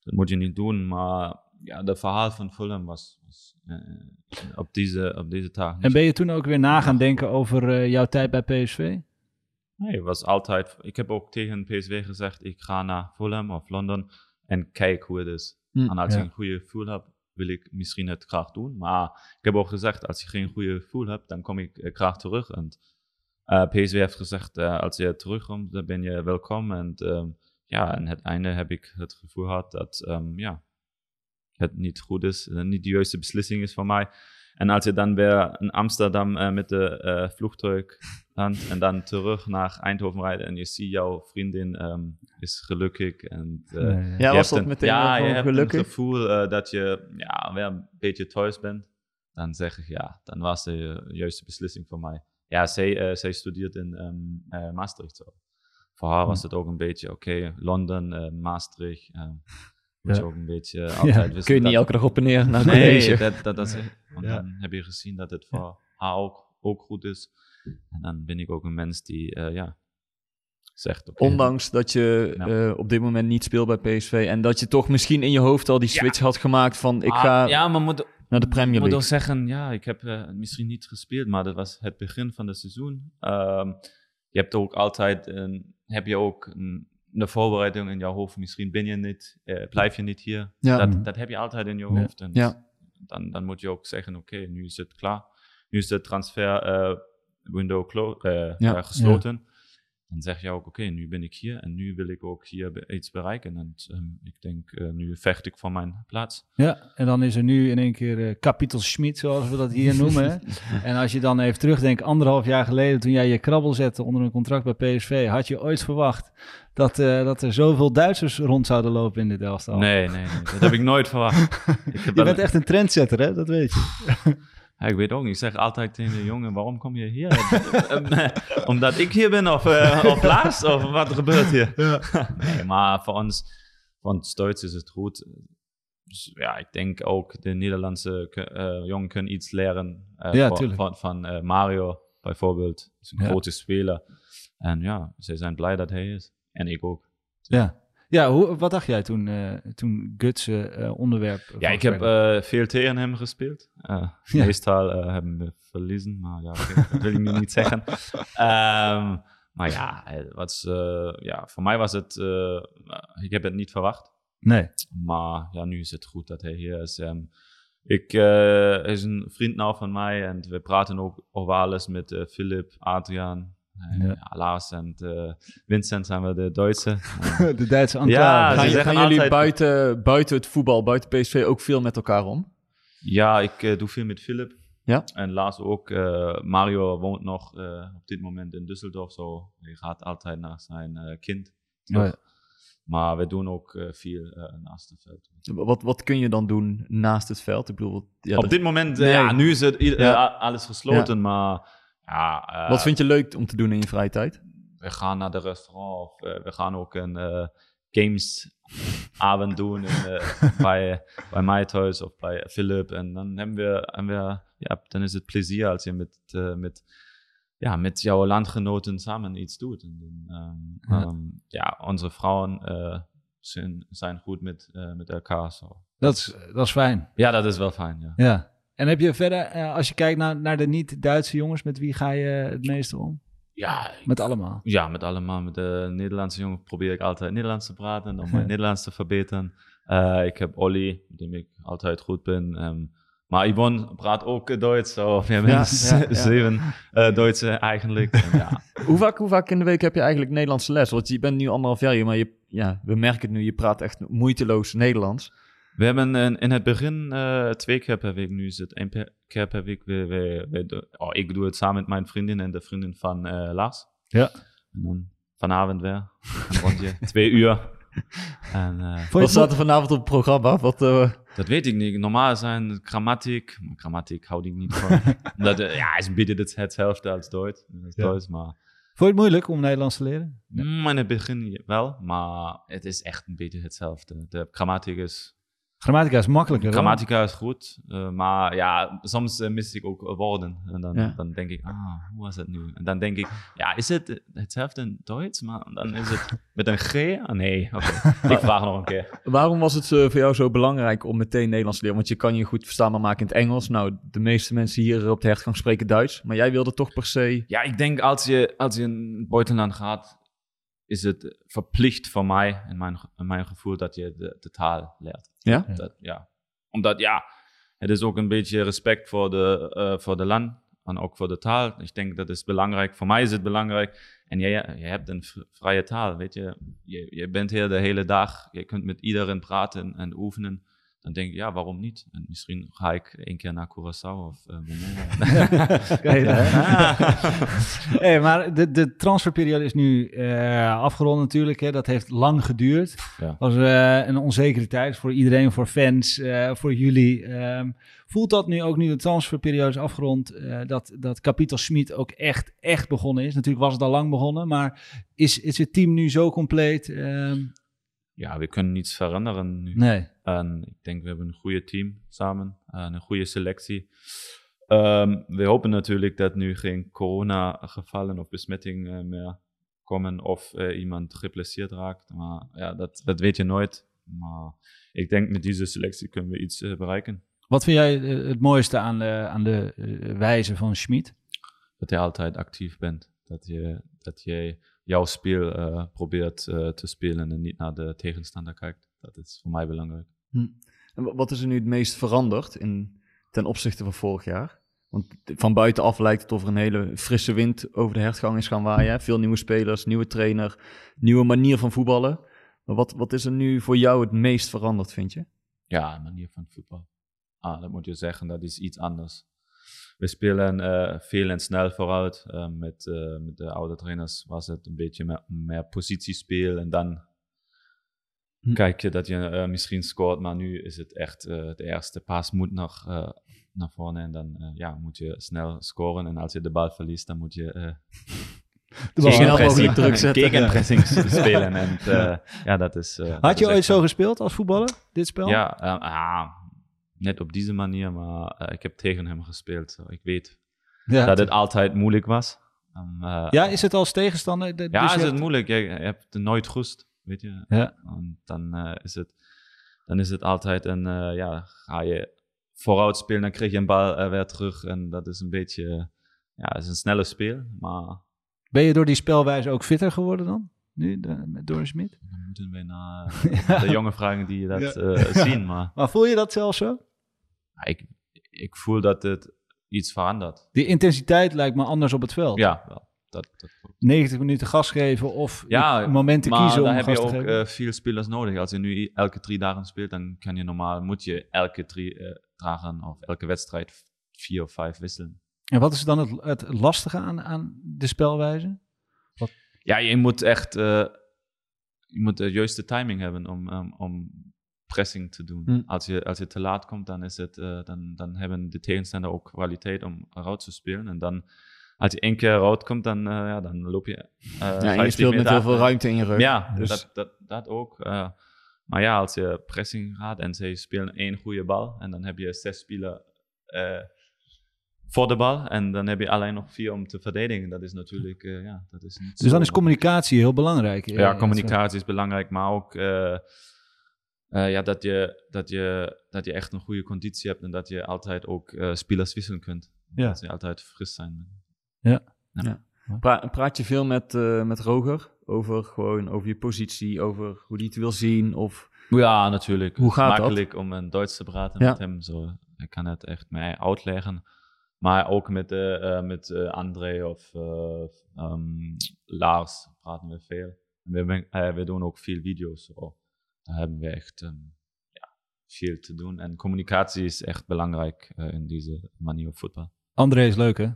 dat moet je niet doen. Maar ja, de verhaal van Fulham was, was uh, op, deze, op deze taak. En ben je toen ook weer na gaan denken over jouw tijd bij PSV? Nee, het was altijd. Ik heb ook tegen PSV gezegd: ik ga naar Fulham of Londen en kijk hoe het is. Hm, en als ja. ik een goede gevoel heb, wil ik misschien het graag doen. Maar ik heb ook gezegd, als je geen goede gevoel hebt, dan kom ik graag terug. En uh, PSV heeft gezegd, uh, als je terugkomt, dan ben je welkom. En um, ja, aan het einde heb ik het gevoel gehad dat um, ja, het niet goed is, niet de juiste beslissing is voor mij. En als je dan weer in Amsterdam met de vliegtuig landt en dan terug naar Eindhoven rijdt en je ziet jouw vriendin um, is gelukkig. En, uh, nee, ja, was dat een, meteen ja, je hebt gelukkig? het gevoel uh, dat je ja, weer een beetje thuis bent. Dan zeg ik ja, dan was de juiste beslissing voor mij. Ja, zij, uh, zij studeert in um, Maastricht. Zo. Voor haar was het ook een beetje oké, okay, Londen, Maastricht. Moet je ook een beetje *laughs* altijd ja, wissen. Kun je niet elke dag op en neer naar Nee, dat, dat, dat is, *laughs* want dan heb je gezien dat het voor haar ook, ook goed is. En dan ben ik ook een mens die, eh, ja, zegt. Ondanks dat je Ja. eh, op dit moment niet speelt bij PSV en dat je toch misschien in je hoofd al die switch had gemaakt van ik Ah, ga ja, maar moet, naar de Premier moet League. ook zeggen, ja, ik heb eh, misschien niet gespeeld, maar dat was het begin van het seizoen. Ehm, je hebt ook altijd, een, heb je ook een, een voorbereiding in jouw hoofd. Misschien ben je niet, eh, blijf je niet hier. Ja. Dat, dat heb je altijd in je hoofd. En Ja. dan, dan moet je ook zeggen, oké, nu is het klaar. Nu is de transfer eh, window Ja. gesloten. Dan zeg je ook, oké, nu ben ik hier en nu wil ik ook hier iets bereiken. En ehm, ik denk, eh, nu vecht ik voor mijn plaats. Ja, en dan is er nu in één keer eh Kapitel Schmid, zoals we dat hier noemen. *laughs* en als je dan even terugdenkt, anderhalf jaar geleden, toen jij je krabbel zette onder een contract bij PSV, had je ooit verwacht dat, eh, dat er zoveel Duitsers rond zouden lopen in dit elftal? Nee, nee, nee, dat heb ik nooit verwacht. *laughs* Ik Je bent echt een trendsetter, hè? Dat weet je. Ja, ik weet ook niet. Ik zeg altijd tegen de jongen, waarom kom je hier? *laughs* Eh, Omdat ik hier ben of, eh of Klaas? Of wat gebeurt hier? *laughs* nee, maar voor ons, voor ons Duits is het goed. Dus ja, ik denk ook de Nederlandse eh jongen kunnen iets leren Ja, van, van, van Mario bijvoorbeeld. is een grote speler. En ja, ze zijn blij dat hij is. En ik ook. Ja. Ja, hoe, wat dacht jij toen, eh, toen Guts eh, onderwerp Ja, ik heb eh, veel tegen hem gespeeld. Uh, Ja. Meestal hebben we verliezen, maar ja, dat wil ik nu niet zeggen. *laughs* Ehm, maar ja, eh, ja, voor mij was het, ik heb het niet verwacht. Nee. Maar ja, nu is het goed dat hij hier is. Ehm, ik, hij is een vriend nou van mij en we praten ook over alles met Philip, Adriaan, Ja. ja, Lars en eh, Vincent zijn we de Duitse. *laughs* de Duitse Ja, Gaan, jullie altijd- buiten, buiten het voetbal, buiten PSV ook veel met elkaar om? Ja, ik eh, doe veel met Philip. Ja? En Lars ook. Eh, Mario woont nog eh, op dit moment in Düsseldorf. Zo. Hij gaat altijd naar zijn eh, kind. Oh ja. Maar we doen ook veel naast het veld. Wat, wat kun je dan doen naast het veld? Ik bedoel, ja, op dat- dit moment, Nee. ja, nu is het Ja. alles gesloten. Maar ja, eh, wat vind je leuk om te doen in je vrije tijd? we gaan naar de restaurant. Of, eh, we gaan ook een eh, gamesavond doen in, eh, *laughs* bij, bij mij thuis of bij Philip. En dan hebben we, hebben we ja, dan is het plezier als je met, met, ja, met jouw landgenoten samen iets doet. En, ehm, Ja. ehm, ja, onze vrouwen zijn, zijn goed met, met elkaar. Zo. Dat, is, dat is fijn. Ja, dat is wel fijn. Ja. Ja. En heb je verder, eh, als je kijkt naar, naar de niet-Duitse jongens, met wie ga je het meeste om? Ja, Met allemaal. Ja, met allemaal. Met de Nederlandse jongen probeer ik altijd Nederlands te praten, om mijn *laughs* Nederlands te verbeteren. Eh, ik heb Olly, met dem ik altijd goed ben. Ehm, maar Yvonne praat ook Duits, zo. We hebben Ja, z- ja, ja. *laughs* zeven eh, Duitse eigenlijk. En ja. *laughs* Hoe vaak, hoe vaak in de week heb je eigenlijk Nederlandse les? Want je bent nu anderhalf jaar hier, maar je, ja, we merken het nu, je praat echt moeiteloos Nederlands. We hebben in, in het begin eh, twee keer per week, nu is het één per, keer per week. We, we, we do- oh, ik doe het samen met mijn vriendin en de vriendin van eh, Lars. Ja. En dan vanavond weer, een rondje, *laughs* twee uur. En, eh, Wat staat er vanavond op het programma? Wat, eh, Dat weet ik niet. Normaal zijn grammatiek, maar grammatiek houd ik niet van. *laughs* Omdat, eh, ja, is een beetje het- hetzelfde als Duits. Als Ja. Duits maar Vond je het moeilijk om Nederlands te leren? mm, in het begin wel, maar het is echt een beetje hetzelfde. De grammatiek is, Grammatica is makkelijker. hoor. grammatica is goed, eh, maar ja, soms eh, mis ik ook woorden. En dan, Ja. dan denk ik, ah, hoe was het nu? En dan denk ik, ja, is het hetzelfde in Duits? Maar dan is het met een G? Ah, nee, oké. *laughs* ik vraag nog een keer. waarom was het eh, voor jou zo belangrijk om meteen Nederlands te leren? Want je kan je goed verstaanbaar maken in het Engels. Nou, de meeste mensen hier op de hertgang spreken Duits. Maar jij wilde toch per se... Ja, ik denk als je, als je in het buitenland gaat, is het verplicht voor mij, in mijn, in mijn gevoel, dat je de, de taal leert. Ja? Dat, ja. Omdat ja, het is ook een beetje respect voor de, eh, voor de land en ook voor de taal. Ik denk dat is belangrijk. Voor mij is het belangrijk. En jij, je hebt een vrije taal, weet je. je. Je bent hier de hele dag. Je kunt met iedereen praten en oefenen. Dan denk ik, ja, waarom niet? En misschien ga ik één keer naar Curaçao of uh, *laughs* Kijk, hè? *laughs* hey, maar de, de transferperiode is nu eh, afgerond natuurlijk. Hè. Dat heeft lang geduurd. Ja. was eh, een onzekere tijd voor iedereen, voor fans, eh, voor jullie. Ehm, voelt dat nu ook nu de transferperiode is afgerond, eh, dat, dat Kapitel Smit ook echt, echt begonnen is? Natuurlijk was het al lang begonnen, maar is, is het team nu zo compleet? Ehm, ja, we kunnen niets veranderen nu. nee. En ik denk, we hebben een goede team samen en een goede selectie. Ehm, we hopen natuurlijk dat nu geen corona-gevallen of besmettingen meer komen of eh, iemand geblesseerd raakt. Maar ja, dat, dat weet je nooit. Maar ik denk, met deze selectie kunnen we iets eh, bereiken. Wat vind jij eh, het mooiste aan de, aan de eh, wijze van Schmid? Dat je altijd actief bent. Dat je, dat je jouw spel eh, probeert eh, te spelen en niet naar de tegenstander kijkt. Dat is voor mij belangrijk. En wa- wat is er nu het meest veranderd in, ten opzichte van vorig jaar? Want van buitenaf lijkt het of er een hele frisse wind over de hertgang is gaan waaien. Veel nieuwe spelers, nieuwe trainer, nieuwe manier van voetballen. Maar wat, wat is er nu voor jou het meest veranderd, vind je? Ja, een manier van voetbal. Ah, dat moet je zeggen, dat is iets anders. We spelen eh, veel en snel vooruit. Eh, met, eh, met de oude trainers was het een beetje meer, meer positiespel en dan Hm. kijk je dat je eh, misschien scoort, maar nu is het echt eh, de eerste pas moet nog eh, naar voren en dan eh, ja, moet je snel scoren en als je de bal verliest, dan moet je eh, *laughs* druk zetten. gegenpressing *laughs* spelen en eh, ja, dat is... eh, dat Had je is ooit zo gespeeld als voetballer, dit spel? ja, eh, ah, net op deze manier, maar eh, ik heb tegen hem gespeeld. Ik weet ja. dat het altijd moeilijk was. Um, eh, Ja, is het als tegenstander? De- ja, dus is het moeilijk. Je, je hebt nooit rust. Weet je. Ja. En dan, eh, is het, dan is het altijd een, eh, ja, ga je vooruit spelen, dan krijg je een bal eh, weer terug. En dat is een beetje, ja, het is een snelle speel, maar Ben je door die spelwijze ook fitter geworden dan? Nu, de, met Doris Smit? dan moeten we naar *laughs* de jonge vragen die dat *laughs* zien. Maar Maar voel je dat zelf zo? ja, ik, ik voel dat het iets verandert. Die intensiteit lijkt me anders op het veld. Ja, wel. Dat, dat klopt. 90 minuten gas geven of Ja, momenten maar kiezen om daar heb gas je te ook geven. eh, veel spelers nodig. Als je nu elke drie dagen speelt, dan kan je normaal, moet je elke drie eh, dagen of elke wedstrijd vier of vijf wisselen. En wat is dan het, het lastige aan, aan de spelwijze? Ja, je moet echt eh, je moet de juiste timing hebben om, om, om pressing te doen. Hm. Als, je, als je te laat komt, dan, is het, eh, dan, dan hebben de tegenstander ook kwaliteit om eruit te spelen. En dan, als je één keer eruit komt, dan, eh, ja, dan loop je. eh Ja, en 50 je speelt met heel veel achter. ruimte in je rug. Ja, Dus- dat, dat, dat ook. eh. maar ja, als je pressing gaat en ze spelen één goede bal en dan heb je zes spelers eh, voor de bal en dan heb je alleen nog vier om te verdedigen. Dat is natuurlijk, eh, ja, dat is niet Dus dan is communicatie heel belangrijk. eh, Ja, communicatie is belangrijk, maar ook eh, eh, ja, dat, je, dat, je, dat je echt een goede conditie hebt en dat je altijd ook eh, spelers wisselen kunt. Ja. Dat ze altijd fris zijn. Pra- praat je veel met, eh, met Roger over, gewoon, over je positie, over hoe die het wil zien? Of... Ja, natuurlijk. Hoe Het is gaat dat? makkelijk om in Duits te praten Ja. met hem. Zo. Ik kan het echt mij uitleggen. Maar ook met, eh, eh, met eh, André of eh, ehm, Lars praten we veel. We, we doen ook veel video's. Zo. Daar hebben we echt ja, veel te doen. En communicatie is echt belangrijk in deze manier op voetbal. André is leuk, hè?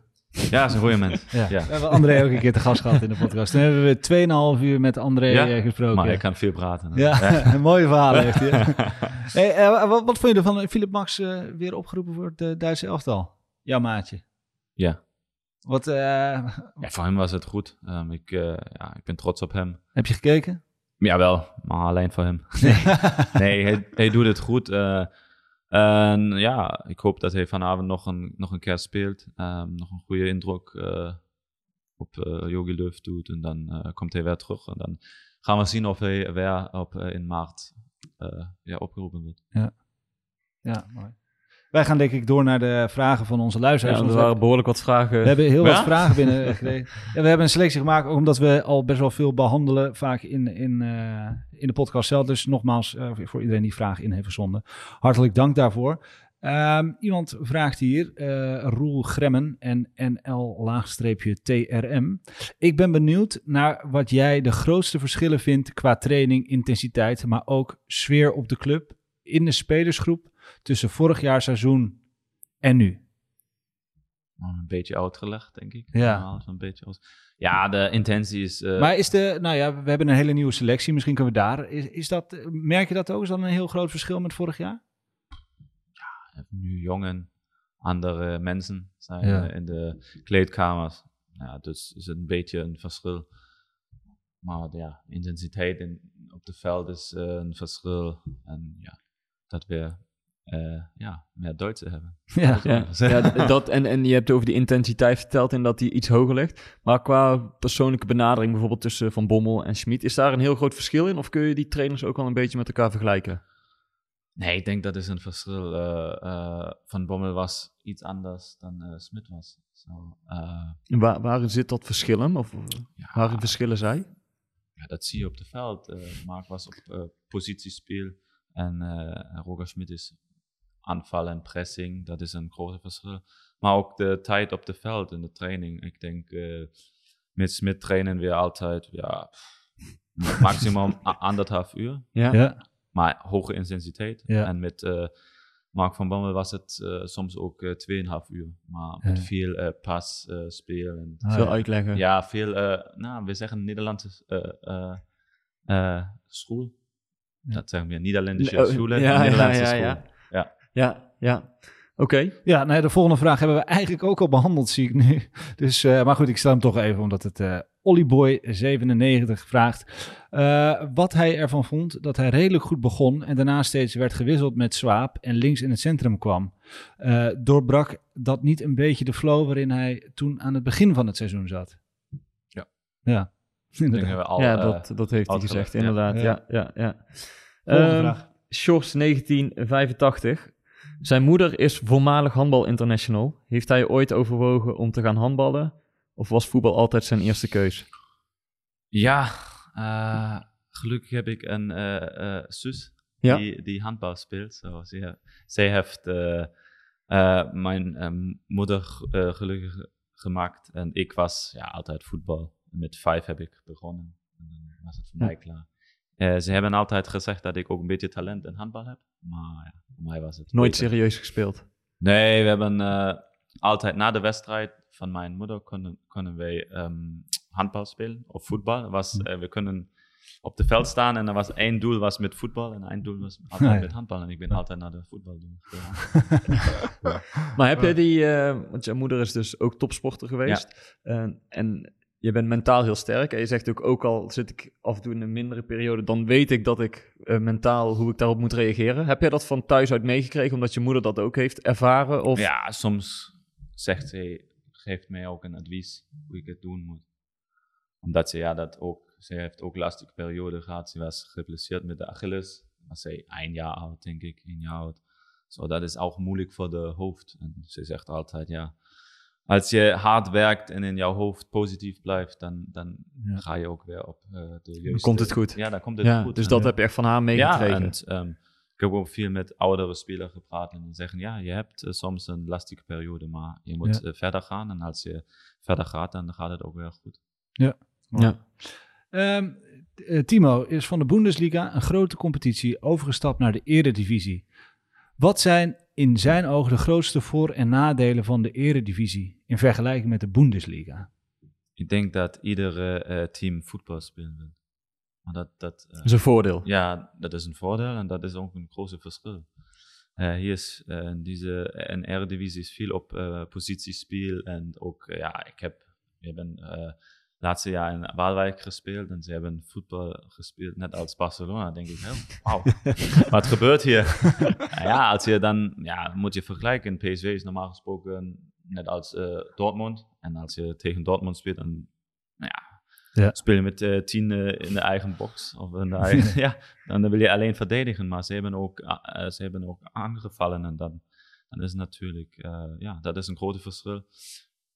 Ja, dat is een goede mens. Ja. Ja. We hebben André ook een keer te gast gehad in de podcast. Toen hebben we 2,5 uur met André Ja? eh, gesproken. Maar ik kan veel praten. Ja, *laughs* een mooie verhaal heeft hij. *laughs* hey, eh, wat, wat vond je ervan? Philip Max eh, weer opgeroepen voor het Duitse elftal? Jouw maatje. Ja. Wat, eh, ja, voor hem was het goed. Ehm, ik, eh, ja, ik ben trots op hem. heb je gekeken? Jawel, maar alleen voor hem. Nee, *laughs* hij, hij doet het goed. eh, en ja, ik hoop dat hij vanavond nog een, nog een keer speelt. Ehm, nog een goede indruk eh, op eh Jogi doet. En dan eh, komt hij weer terug. En dan gaan we zien of hij weer op, in maart ja, opgeroepen wordt. Ja, mooi. Wij gaan denk ik door naar de vragen van onze Ja, luisteraars. er waren behoorlijk wat vragen. we hebben heel wat vragen binnengekregen. *laughs* Ja, we hebben een selectie gemaakt, omdat we al best wel veel behandelen, vaak in, in, eh, in de podcast zelf. Dus nogmaals, eh, voor iedereen die vragen in heeft verzonden, hartelijk dank daarvoor. Ehm, iemand vraagt hier, eh Roel Gremmen en NL-TRM. Ik ben benieuwd naar wat jij de grootste verschillen vindt qua training, intensiteit, maar ook sfeer op de club, in de spelersgroep, tussen vorig jaar seizoen en nu. Nou, Een beetje uitgelegd, denk ik. Ja. Een beetje ja, de intentie is... eh, Maar is de, nou ja, we hebben een hele nieuwe selectie, misschien kunnen we daar, is, is dat, merk je dat ook? Is dat een heel groot verschil met vorig jaar? nu jongen, andere mensen zijn Ja. eh, in de kleedkamers. Ja, dus is het een beetje een verschil. Maar ja, intensiteit in, op het veld is eh, een verschil. En ja, dat we eh, ja, meer Duitse hebben. *laughs* Ja. Ja, dat, en, en je hebt over die intensiteit verteld en dat die iets hoger ligt. Maar qua persoonlijke benadering, bijvoorbeeld tussen Van Bommel en Schmid, is daar een heel groot verschil in? Of kun je die trainers ook al een beetje met elkaar vergelijken? Nee, ik denk dat is een verschil. eh, eh, Van Bommel was iets anders dan Smit was. Waar, waarin zit dat verschil hem? Of ja, waarin verschillen zij? Ja, dat zie je op het veld. Mark was op positiespel en Roger Schmidt is aanval en pressing. Dat is een groot verschil. Maar ook de tijd op het veld in de training. Ik denk, eh, met Smit trainen we altijd ja, *laughs* maximum anderhalf uur. Ja. Ja. Maar hoge intensiteit. Ja. En met eh, Mark van Bommel was het eh, soms ook eh, 2,5 uur. Maar met Ja. veel pas spelen. Ah, Veel ja. uitleggen. Ja, veel, eh, nou, we zeggen Nederlandse eh, eh, eh, school. Ja. Dat zeggen we, Nederlandse Oh, school. ja, ja, Nederlandse ja, school. ja. Ja. Ja. Oké. Ja, nou ja, de volgende vraag hebben we eigenlijk ook al behandeld, zie ik nu. *laughs* Dus, eh, maar goed, ik stel hem toch even, omdat het eh Ollyboy97 vraagt. eh, wat hij ervan vond dat hij redelijk goed begon en daarna steeds werd gewisseld met Swaap en links in het centrum kwam. Eh, doorbrak dat niet een beetje de flow waarin hij toen aan het begin van het seizoen zat? Ja. Ja. Al, ja, dat, dat heeft hij gezegd, inderdaad. Ja. Ja, ja, ja. Volgende Ehm, vraag. Sjors 1985. Zijn moeder is voormalig handbal international. Heeft hij ooit overwogen om te gaan handballen? Of was voetbal altijd zijn eerste keus? Ja, eh, gelukkig heb ik een eh, eh, zus Ja. die, die handbal speelt. Zij, zij heeft mijn ehm, moeder gelukkig gemaakt. En ik was ja, altijd voetbal. Met vijf heb ik begonnen. En dan was het voor Ja. mij klaar. Eh, ze hebben altijd gezegd dat ik ook een beetje talent in handbal heb. Maar ja, voor mij was het Nooit beter. serieus gespeeld. Nee, we hebben eh, altijd na de wedstrijd van mijn moeder konden, konden wij ehm, handbal spelen of voetbal. Was, eh, we kunnen op het veld staan en er was één doel was met voetbal en één doel was altijd Ah, ja. met handbal. En ik ben altijd naar de voetbal doen. *laughs* Maar heb je die, want jouw moeder is dus ook topsporter geweest. Eh, en je bent mentaal heel sterk. En je zegt ook, ook al zit ik af en toe in een mindere periode, dan weet ik dat ik eh, mentaal, hoe ik daarop moet reageren. Heb jij dat van thuis uit meegekregen, omdat je moeder dat ook heeft ervaren? Of? Ja, soms zegt ze, geeft mij ook een advies hoe ik het doen moet. Omdat ze ja, dat ook, ze heeft ook lastige periode gehad. Ze was geblesseerd met de Achilles. Was zij een jaar oud, denk ik, een jaar oud. Zo, dat is ook moeilijk voor de hoofd. En ze zegt altijd, ja, als je hard werkt en in jouw hoofd positief blijft, dan, dan Ja. ga je ook weer op eh, de juiste... Dan komt het goed. Ja, dan komt het Ja, goed. dus En- dat heb je echt van haar meegekregen. ja, en ehm, ik heb ook veel met oudere spelers gepraat en die zeggen, ja, je hebt eh, soms een lastige periode, maar je moet Ja. eh, verder gaan. En als je verder gaat, dan gaat het ook weer goed. ja. Ehm, eh, Timo is van de Bundesliga, een grote competitie, overgestapt naar de eredivisie. Wat zijn in zijn ogen de grootste voor- en nadelen van de eredivisie in vergelijking met de Bundesliga? Ik denk dat iedere eh, team voetbal spelen wil. Maar dat, dat, eh, Dat is een voordeel. ja, dat is een voordeel en dat is ook een grote verschil. Eh, hier is eh, in deze in Eredivisie is veel op eh positiespel en ook, ja, ik heb, we hebben eh laatste jaar in Waalwijk gespeeld en ze hebben voetbal gespeeld, net als Barcelona, denk ik, *laughs* wauw, wat gebeurt hier? *laughs* Ja, als je dan, ja, moet je vergelijken, PSV is normaal gesproken net als eh, Dortmund en als je tegen Dortmund speelt, dan, nou ja, Ja. speel je met eh, tien eh, in de eigen box of in de eigen, *laughs* ja, dan wil je alleen verdedigen, maar ze hebben ook, ze hebben ook aangevallen en dan, dan is natuurlijk, ja, dat is een grote verschil.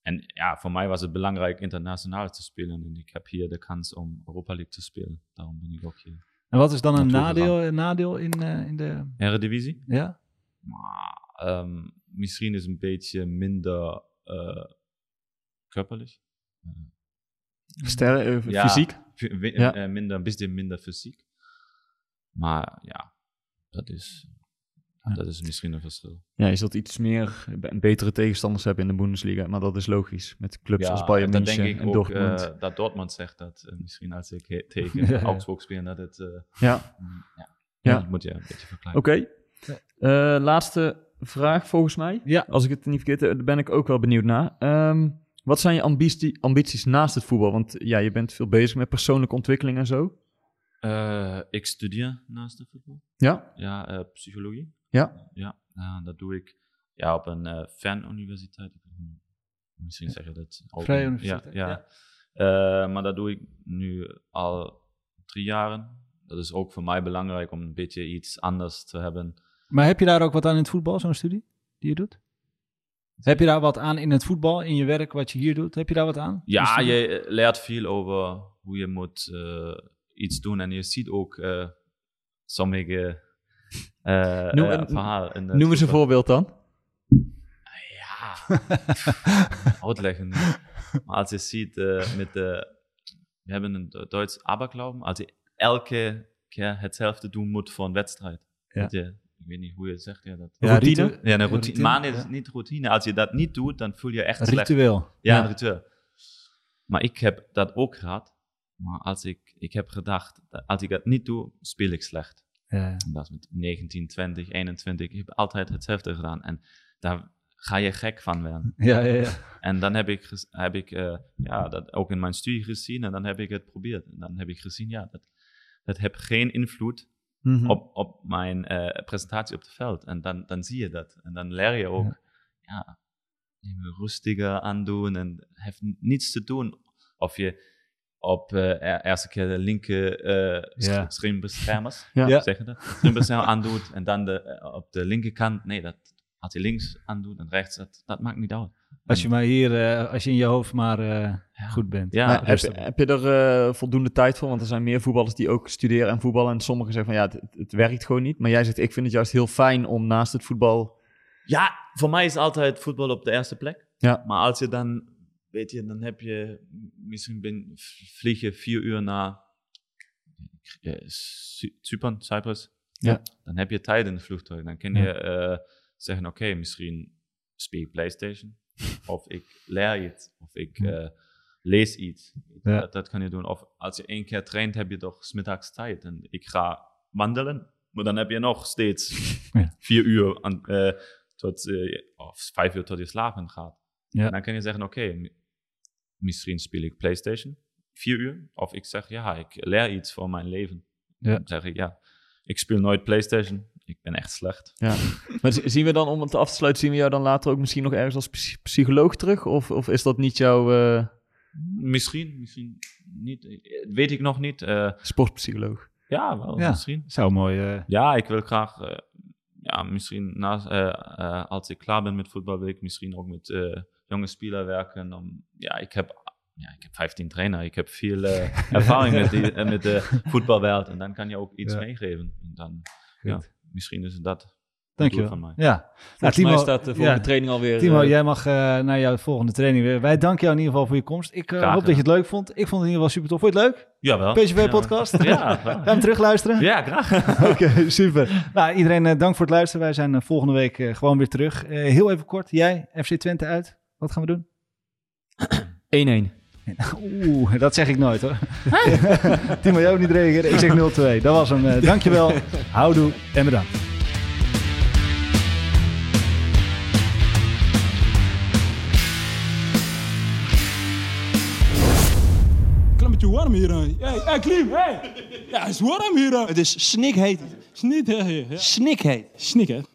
En ja, voor mij was het belangrijk internationaal te spelen en ik heb hier de kans om Europa League te spelen. Daarom ben ik ook hier. En wat is dan een nadeel, een nadeel in, eh, in de... Eredivisie? Ja? Maar ehm, misschien is een beetje minder eh körperlich. Ster eh, Ja, Fysiek. Ja. minder, een beetje minder fysiek. Maar ja, dat is, Ja. dat is misschien een verschil. Ja, je zult iets meer betere tegenstanders hebben in de Bundesliga. Maar dat is logisch. Met clubs ja, als Bayern en dan München denk ik en ook Dortmund. eh, dat Dortmund zegt dat eh, misschien als ik *laughs* tegen Ja, ja. Augsburg speel, dat het... eh, ja, ja. Ja. Ja, dat moet je een beetje vergelijken. oké. Eh, laatste vraag volgens mij. Ja. Als ik het niet verkeerd heb, daar ben ik ook wel benieuwd naar. Ehm, wat zijn je ambitie, ambities naast het voetbal? Want ja, je bent veel bezig met persoonlijke ontwikkeling en zo. Eh, ik studeer naast de voetbal. Ja? Ja, eh, psychologie. Ja. Ja, eh, dat doe ik ja, op een eh fanuniversiteit. Misschien zeg je dat. Vrije universiteit, Ja, ja. Eh, maar dat doe ik nu al drie jaren. Dat is ook voor mij belangrijk om een beetje iets anders te hebben. Maar heb je daar ook wat aan in het voetbal, zo'n studie die je doet? Heb je daar wat aan in het voetbal, in je werk, wat je hier doet? Heb je daar wat aan? Ja, je leert veel over hoe je moet iets doen. En je ziet ook eh, sommige eh Noem- eh, verhalen. in de Noem eens een voorbeeld dan. Ja, *laughs* uitleggen. Maar als je ziet eh, met de, we hebben een Du- Duits Aberglauben, als je elke keer hetzelfde doen moet voor een wedstrijd. Ja. Je, ik weet niet hoe je het zegt, ja, dat. Ja, routine? Ja, een Ja, routine. routine, Maar nee, het ja. is niet routine. Als je dat niet doet, dan voel je echt slecht. Ritueel. Ja, een ritueel. Maar ik heb dat ook gehad. Maar als ik, ik heb gedacht, als ik dat niet doe, speel ik slecht. Ja. Dat is met 19, 20, 21. Ik heb altijd hetzelfde gedaan. En daar ga je gek van werden. *laughs* Ja, ja, ja. En dan heb ik, heb ik eh, ja, dat ook in mijn studie gezien en dan heb ik het geprobeerd. En dan heb ik gezien, ja, dat, dat heeft geen invloed Mhm. op, op mijn eh, presentatie op het veld. En dan, dan zie je dat. En dan leer je ook, ja, moet rustiger aandoen en heeft niets te doen of je op eh, e- eerste keer de linker eh Ja. schermbeschermers, *laughs* Ja. Ja. zeg je dat? Schermbeschermer aandoet en dan de, eh, op de linkerkant, nee, dat, als je links aandoet en rechts, dat, dat maakt niet uit. Als je maar hier, eh, als je in je hoofd maar eh, goed bent. Ja, Maar heb, je er eh, voldoende tijd voor? Want er zijn meer voetballers die ook studeren en voetballen. En sommigen zeggen van ja, het, het werkt gewoon niet. Maar jij zegt, ik vind het juist heel fijn om naast het voetbal... Ja, voor mij is altijd voetbal op de eerste plek. Ja. Maar als je dan, weet je, dan heb je, misschien ben, vlieg je vier uur naar eh, Cy- Cypern, Cyprus. Ja. Dan heb je tijd in het vliegtuig. Dan kun je eh, zeggen, oké, misschien speel ik Playstation. *laughs* of ik leer iets. Of ik eh, lees iets. Ja. Dat, dat kan je doen. Of als je één keer traint, heb je toch 's middags tijd. En ik ga wandelen. Maar dan heb je nog steeds *laughs* vier uur aan, eh, tot, eh, of vijf uur tot je slapen gaat. Ja. En dan kan je zeggen, oké, misschien speel ik Playstation vier uur. Of ik zeg, ja, ik leer iets voor mijn leven. Ja. Dan zeg ik, ja, ik speel nooit Playstation. Ik ben echt slecht. Ja. *laughs* maar zien we dan, om het af te sluiten, zien we jou dan later ook misschien nog ergens als psy- psycholoog terug? Of, of is dat niet jouw eh, Misschien, misschien niet. eh, Weet ik nog niet. Eh, sportpsycholoog? ja, wel, Ja. misschien. Zou mooi. eh, Ja, ik wil graag, ja, misschien na, eh, eh, als ik klaar ben met voetbal, wil ik misschien ook met eh, jonge spelers werken. Om, ja, ik heb, ja, ik heb 15 trainer, ik heb veel eh, *laughs* ervaring met, die, eh, met de voetbalwereld en dan kan je ook iets Ja. meegeven. En dan, ja, misschien is dat. Dankjewel. mij. Ja. Volgens Timo- mij staat de volgende ja. training alweer... Timo, eh, jij mag eh, naar jouw volgende training weer. Wij danken jou in ieder geval voor je komst. Ik eh, hoop dat je het leuk vond. Ik vond het in ieder geval super tof. Vond je het leuk? Jawel. PSV-podcast? Ja, Ga wel. je hem terugluisteren? ja, graag. *laughs* Oké, super. Nou, iedereen eh, dank voor het luisteren. Wij zijn eh, volgende week eh, gewoon weer terug. Eh, heel even kort, jij, FC Twente uit. Wat gaan we doen? 1-1. Oeh, dat zeg ik nooit hoor. *laughs* Timo, jij ook niet reageren. Ik zeg 0-2. Dat was hem. Eh, dankjewel. *laughs* Houdoe en bedankt. Beetje warm hier. Hey, hey, Klim, hey. Ja, het is warm hier. Het is snikheet. Snikheet. Snikheet. Snikheet.